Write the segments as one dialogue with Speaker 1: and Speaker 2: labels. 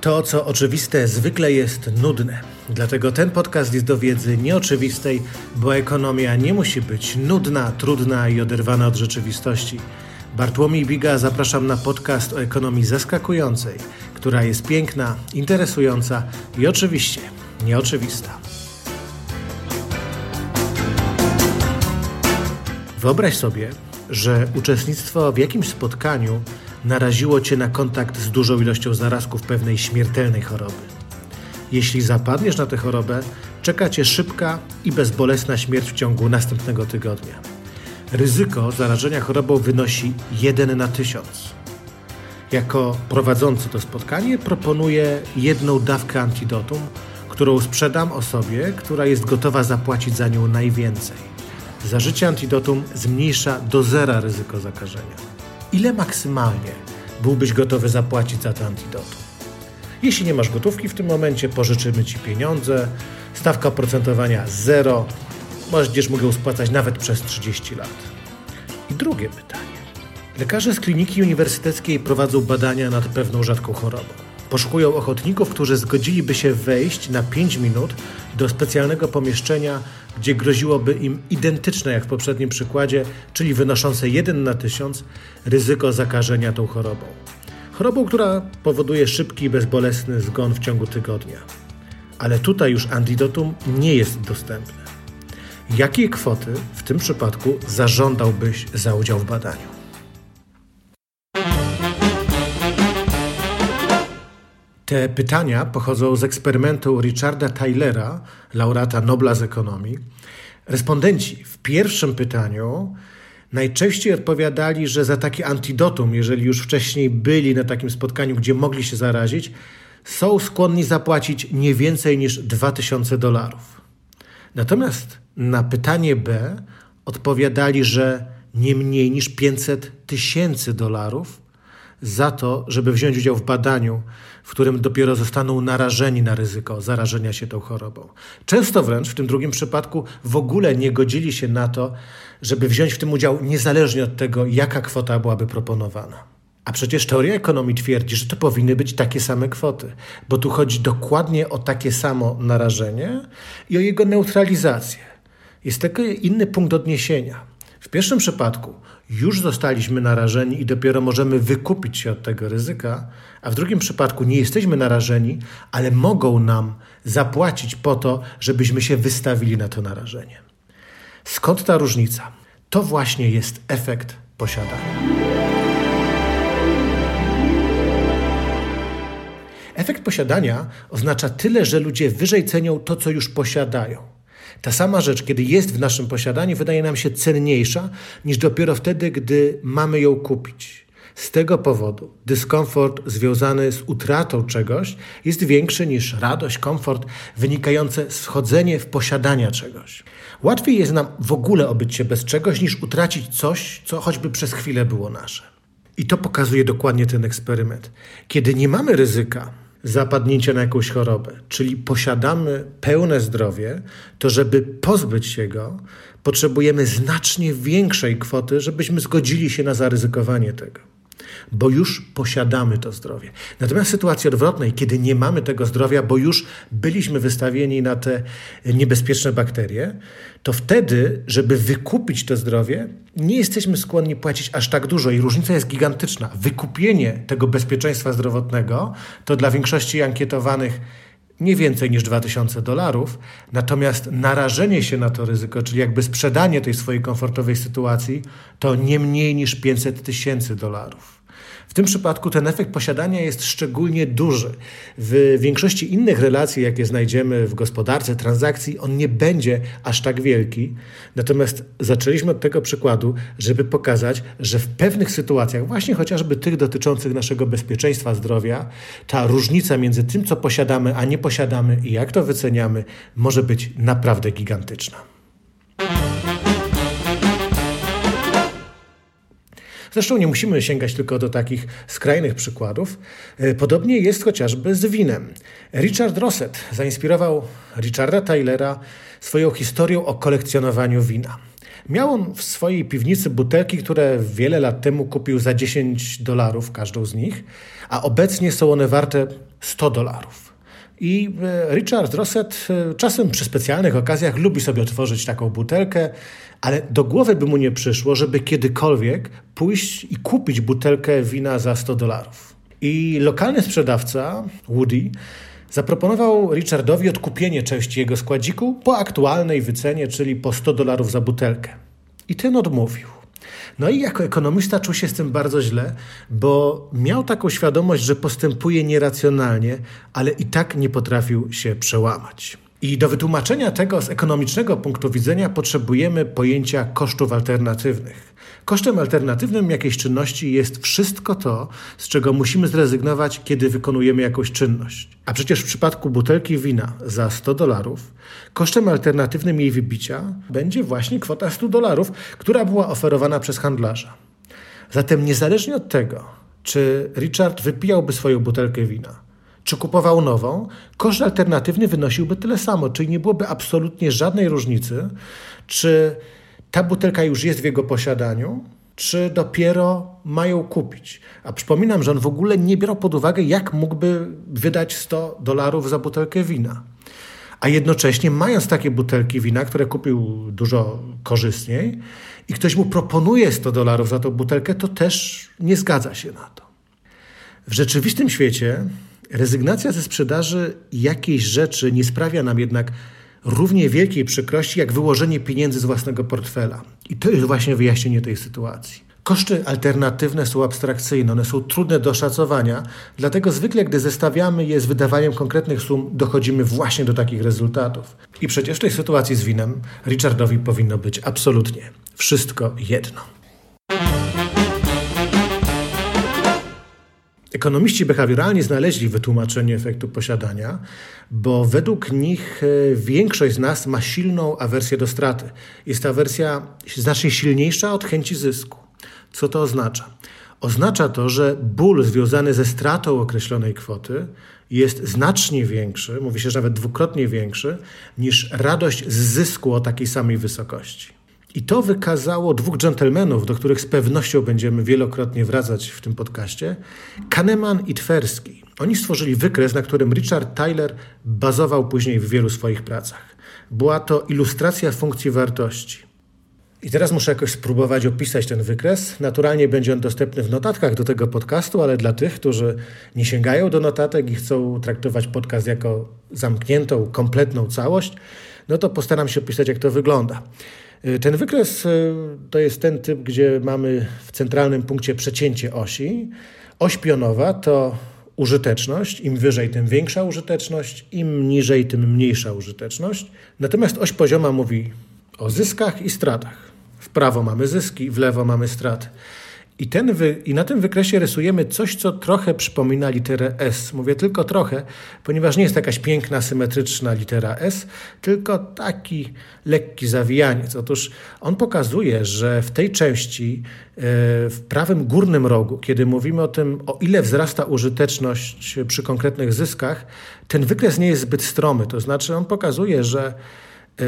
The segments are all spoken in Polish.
Speaker 1: To, co oczywiste, zwykle jest nudne. Dlatego ten podcast jest do wiedzy nieoczywistej, bo ekonomia nie musi być nudna, trudna i oderwana od rzeczywistości. Bartłomiej Biga zapraszam na podcast o ekonomii zaskakującej, która jest piękna, interesująca i oczywiście nieoczywista. Wyobraź sobie, że uczestnictwo w jakimś spotkaniu naraziło cię na kontakt z dużą ilością zarazków pewnej śmiertelnej choroby. Jeśli zapadniesz na tę chorobę, czeka cię szybka i bezbolesna śmierć w ciągu następnego tygodnia. Ryzyko zarażenia chorobą wynosi 1 na 1000. Jako prowadzący to spotkanie proponuję jedną dawkę antidotum, którą sprzedam osobie, która jest gotowa zapłacić za nią najwięcej. Zażycie antidotum zmniejsza do zera ryzyko zakażenia. Ile maksymalnie byłbyś gotowy zapłacić za to antidotum? Jeśli nie masz gotówki w tym momencie, pożyczymy Ci pieniądze, stawka oprocentowania zero, będziesz mógł spłacać nawet przez 30 lat. I drugie pytanie. Lekarze z kliniki uniwersyteckiej prowadzą badania nad pewną rzadką chorobą. Poszukują ochotników, którzy zgodziliby się wejść na 5 minut do specjalnego pomieszczenia, gdzie groziłoby im identyczne jak w poprzednim przykładzie, czyli wynoszące 1 na 1000 ryzyko zakażenia tą chorobą. Chorobą, która powoduje szybki i bezbolesny zgon w ciągu tygodnia. Ale tutaj już antidotum nie jest dostępne. Jakiej kwoty w tym przypadku zażądałbyś za udział w badaniu? Te pytania pochodzą z eksperymentu Richarda Tylera, laureata Nobla z ekonomii. Respondenci w pierwszym pytaniu najczęściej odpowiadali, że za takie antidotum, jeżeli już wcześniej byli na takim spotkaniu, gdzie mogli się zarazić, są skłonni zapłacić nie więcej niż 2000 dolarów. Natomiast na pytanie B odpowiadali, że nie mniej niż 500 tysięcy dolarów za to, żeby wziąć udział w badaniu, w którym dopiero zostaną narażeni na ryzyko zarażenia się tą chorobą. Często wręcz w tym drugim przypadku w ogóle nie godzili się na to, żeby wziąć w tym udział niezależnie od tego, jaka kwota byłaby proponowana. A przecież teoria ekonomii twierdzi, że to powinny być takie same kwoty, bo tu chodzi dokładnie o takie samo narażenie i o jego neutralizację. Jest taki inny punkt odniesienia. W pierwszym przypadku już zostaliśmy narażeni i dopiero możemy wykupić się od tego ryzyka, a w drugim przypadku nie jesteśmy narażeni, ale mogą nam zapłacić po to, żebyśmy się wystawili na to narażenie. Skąd ta różnica? To właśnie jest efekt posiadania. Efekt posiadania oznacza tyle, że ludzie wyżej cenią to, co już posiadają. Ta sama rzecz, kiedy jest w naszym posiadaniu, wydaje nam się cenniejsza niż dopiero wtedy, gdy mamy ją kupić. Z tego powodu dyskomfort związany z utratą czegoś jest większy niż radość, komfort wynikające z wchodzenia w posiadania czegoś. Łatwiej jest nam w ogóle obyć się bez czegoś, niż utracić coś, co choćby przez chwilę było nasze. I to pokazuje dokładnie ten eksperyment. Kiedy nie mamy ryzyka, zapadnięcia na jakąś chorobę, czyli posiadamy pełne zdrowie, to żeby pozbyć się go, potrzebujemy znacznie większej kwoty, żebyśmy zgodzili się na zaryzykowanie tego bo już posiadamy to zdrowie. Natomiast w sytuacji odwrotnej, kiedy nie mamy tego zdrowia, bo już byliśmy wystawieni na te niebezpieczne bakterie, to wtedy, żeby wykupić to zdrowie, nie jesteśmy skłonni płacić aż tak dużo i różnica jest gigantyczna. Wykupienie tego bezpieczeństwa zdrowotnego to dla większości ankietowanych nie więcej niż 2000 dolarów, natomiast narażenie się na to ryzyko, czyli jakby sprzedanie tej swojej komfortowej sytuacji, to nie mniej niż 500 tysięcy dolarów. W tym przypadku ten efekt posiadania jest szczególnie duży. W większości innych relacji, jakie znajdziemy w gospodarce, transakcji, on nie będzie aż tak wielki. Natomiast zaczęliśmy od tego przykładu, żeby pokazać, że w pewnych sytuacjach, właśnie chociażby tych dotyczących naszego bezpieczeństwa zdrowia, ta różnica między tym, co posiadamy, a nie posiadamy i jak to wyceniamy, może być naprawdę gigantyczna. Zresztą nie musimy sięgać tylko do takich skrajnych przykładów. E, podobnie jest chociażby z winem. Richard Rosset zainspirował Richarda Tylera swoją historią o kolekcjonowaniu wina. Miał on w swojej piwnicy butelki, które wiele lat temu kupił za 10 dolarów każdą z nich, a obecnie są one warte 100 dolarów. I e, Richard Rosset e, czasem przy specjalnych okazjach lubi sobie otworzyć taką butelkę, ale do głowy by mu nie przyszło, żeby kiedykolwiek pójść i kupić butelkę wina za 100 dolarów. I lokalny sprzedawca, Woody, zaproponował Richardowi odkupienie części jego składziku po aktualnej wycenie, czyli po 100 dolarów za butelkę. I ten odmówił. No i jako ekonomista czuł się z tym bardzo źle, bo miał taką świadomość, że postępuje nieracjonalnie, ale i tak nie potrafił się przełamać. I do wytłumaczenia tego z ekonomicznego punktu widzenia potrzebujemy pojęcia kosztów alternatywnych. Kosztem alternatywnym jakiejś czynności jest wszystko to, z czego musimy zrezygnować, kiedy wykonujemy jakąś czynność. A przecież w przypadku butelki wina za 100 dolarów, kosztem alternatywnym jej wybicia będzie właśnie kwota 100 dolarów, która była oferowana przez handlarza. Zatem niezależnie od tego, czy Richard wypijałby swoją butelkę wina, czy kupował nową, koszt alternatywny wynosiłby tyle samo, czyli nie byłoby absolutnie żadnej różnicy, czy ta butelka już jest w jego posiadaniu, czy dopiero mają kupić. A przypominam, że on w ogóle nie brał pod uwagę, jak mógłby wydać 100 dolarów za butelkę wina. A jednocześnie, mając takie butelki wina, które kupił dużo korzystniej, i ktoś mu proponuje 100 dolarów za tą butelkę, to też nie zgadza się na to. W rzeczywistym świecie rezygnacja ze sprzedaży jakiejś rzeczy nie sprawia nam jednak równie wielkiej przykrości jak wyłożenie pieniędzy z własnego portfela. I to jest właśnie wyjaśnienie tej sytuacji. Koszty alternatywne są abstrakcyjne, one są trudne do szacowania, dlatego zwykle, gdy zestawiamy je z wydawaniem konkretnych sum, dochodzimy właśnie do takich rezultatów. I przecież w tej sytuacji z winem Richardowi powinno być absolutnie wszystko jedno. Ekonomiści behawioralni znaleźli wytłumaczenie efektu posiadania, bo według nich e, większość z nas ma silną awersję do straty. Jest ta awersja znacznie silniejsza od chęci zysku. Co to oznacza? Oznacza to, że ból związany ze stratą określonej kwoty jest znacznie większy, mówi się, że nawet dwukrotnie większy, niż radość z zysku o takiej samej wysokości. I to wykazało dwóch dżentelmenów, do których z pewnością będziemy wielokrotnie wracać w tym podcaście, Kahneman i Twerski. Oni stworzyli wykres, na którym Richard Tyler bazował później w wielu swoich pracach. Była to ilustracja funkcji wartości. I teraz muszę jakoś spróbować opisać ten wykres. Naturalnie będzie on dostępny w notatkach do tego podcastu, ale dla tych, którzy nie sięgają do notatek i chcą traktować podcast jako zamkniętą, kompletną całość, no to postaram się opisać, jak to wygląda. Y, ten wykres y, to jest ten typ, gdzie mamy w centralnym punkcie przecięcie osi. Oś pionowa to użyteczność. Im wyżej, tym większa użyteczność, im niżej, tym mniejsza użyteczność. Natomiast oś pozioma mówi o zyskach i stratach. W prawo mamy zyski, w lewo mamy straty. I, ten wy, I na tym wykresie rysujemy coś, co trochę przypomina literę S. Mówię tylko trochę, ponieważ nie jest jakaś piękna, symetryczna litera S, tylko taki lekki zawijaniec. Otóż on pokazuje, że w tej części, e, w prawym górnym rogu, kiedy mówimy o tym, o ile wzrasta użyteczność przy konkretnych zyskach, ten wykres nie jest zbyt stromy. To znaczy, on pokazuje, że e,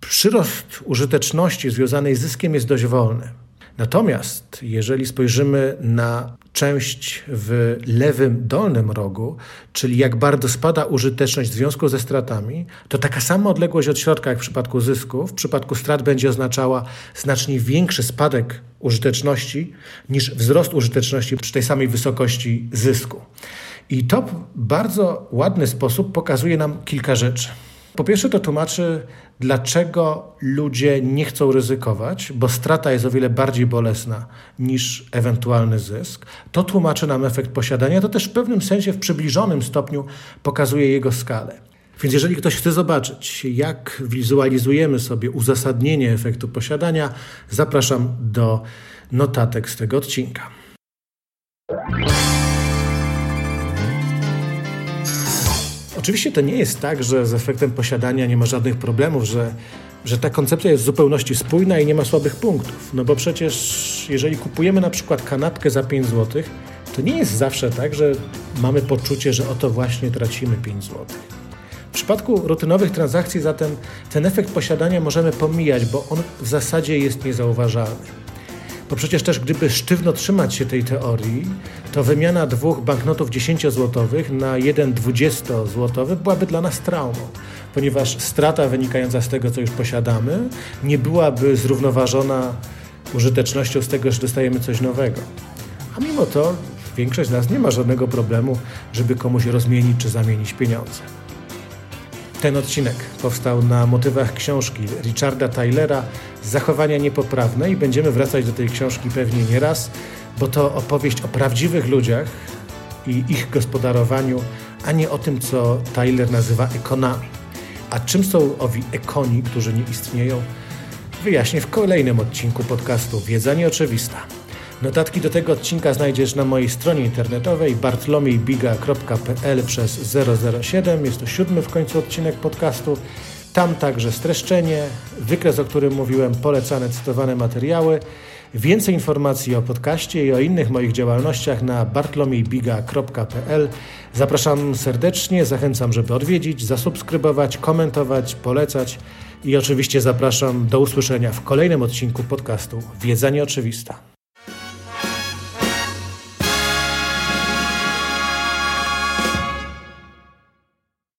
Speaker 1: przyrost użyteczności związanej z zyskiem jest dość wolny. Natomiast jeżeli spojrzymy na część w lewym dolnym rogu, czyli jak bardzo spada użyteczność w związku ze stratami, to taka sama odległość od środka jak w przypadku zysku, w przypadku strat będzie oznaczała znacznie większy spadek użyteczności niż wzrost użyteczności przy tej samej wysokości zysku. I to w bardzo ładny sposób pokazuje nam kilka rzeczy. Po pierwsze, to tłumaczy, dlaczego ludzie nie chcą ryzykować, bo strata jest o wiele bardziej bolesna niż ewentualny zysk. To tłumaczy nam efekt posiadania, to też w pewnym sensie w przybliżonym stopniu pokazuje jego skalę. Więc jeżeli ktoś chce zobaczyć, jak wizualizujemy sobie uzasadnienie efektu posiadania, zapraszam do notatek z tego odcinka. Oczywiście to nie jest tak, że z efektem posiadania nie ma żadnych problemów, że, że ta koncepcja jest w zupełności spójna i nie ma słabych punktów. No bo przecież jeżeli kupujemy na przykład kanapkę za 5 zł, to nie jest zawsze tak, że mamy poczucie, że oto właśnie tracimy 5 zł. W przypadku rutynowych transakcji zatem ten efekt posiadania możemy pomijać, bo on w zasadzie jest niezauważalny. Bo przecież też gdyby sztywno trzymać się tej teorii, to wymiana dwóch banknotów 10-złotowych na jeden 20-złotowy byłaby dla nas traumą, ponieważ strata wynikająca z tego, co już posiadamy, nie byłaby zrównoważona użytecznością z tego, że dostajemy coś nowego. A mimo to większość z nas nie ma żadnego problemu, żeby komuś rozmienić czy zamienić pieniądze. Ten odcinek powstał na motywach książki Richarda Tylera Zachowania niepoprawne i będziemy wracać do tej książki pewnie nie raz, bo to opowieść o prawdziwych ludziach i ich gospodarowaniu, a nie o tym, co Tyler nazywa ekonami. A czym są owi ekoni, którzy nie istnieją, wyjaśnię w kolejnym odcinku podcastu Wiedza Nieoczywista. Notatki do tego odcinka znajdziesz na mojej stronie internetowej bartlomiejbiga.pl przez 007. Jest to siódmy w końcu odcinek podcastu. Tam także streszczenie, wykres, o którym mówiłem, polecane, cytowane materiały. Więcej informacji o podcaście i o innych moich działalnościach na bartlomiejbiga.pl. Zapraszam serdecznie, zachęcam, żeby odwiedzić, zasubskrybować, komentować, polecać i oczywiście zapraszam do usłyszenia w kolejnym odcinku podcastu Wiedza Nieoczywista.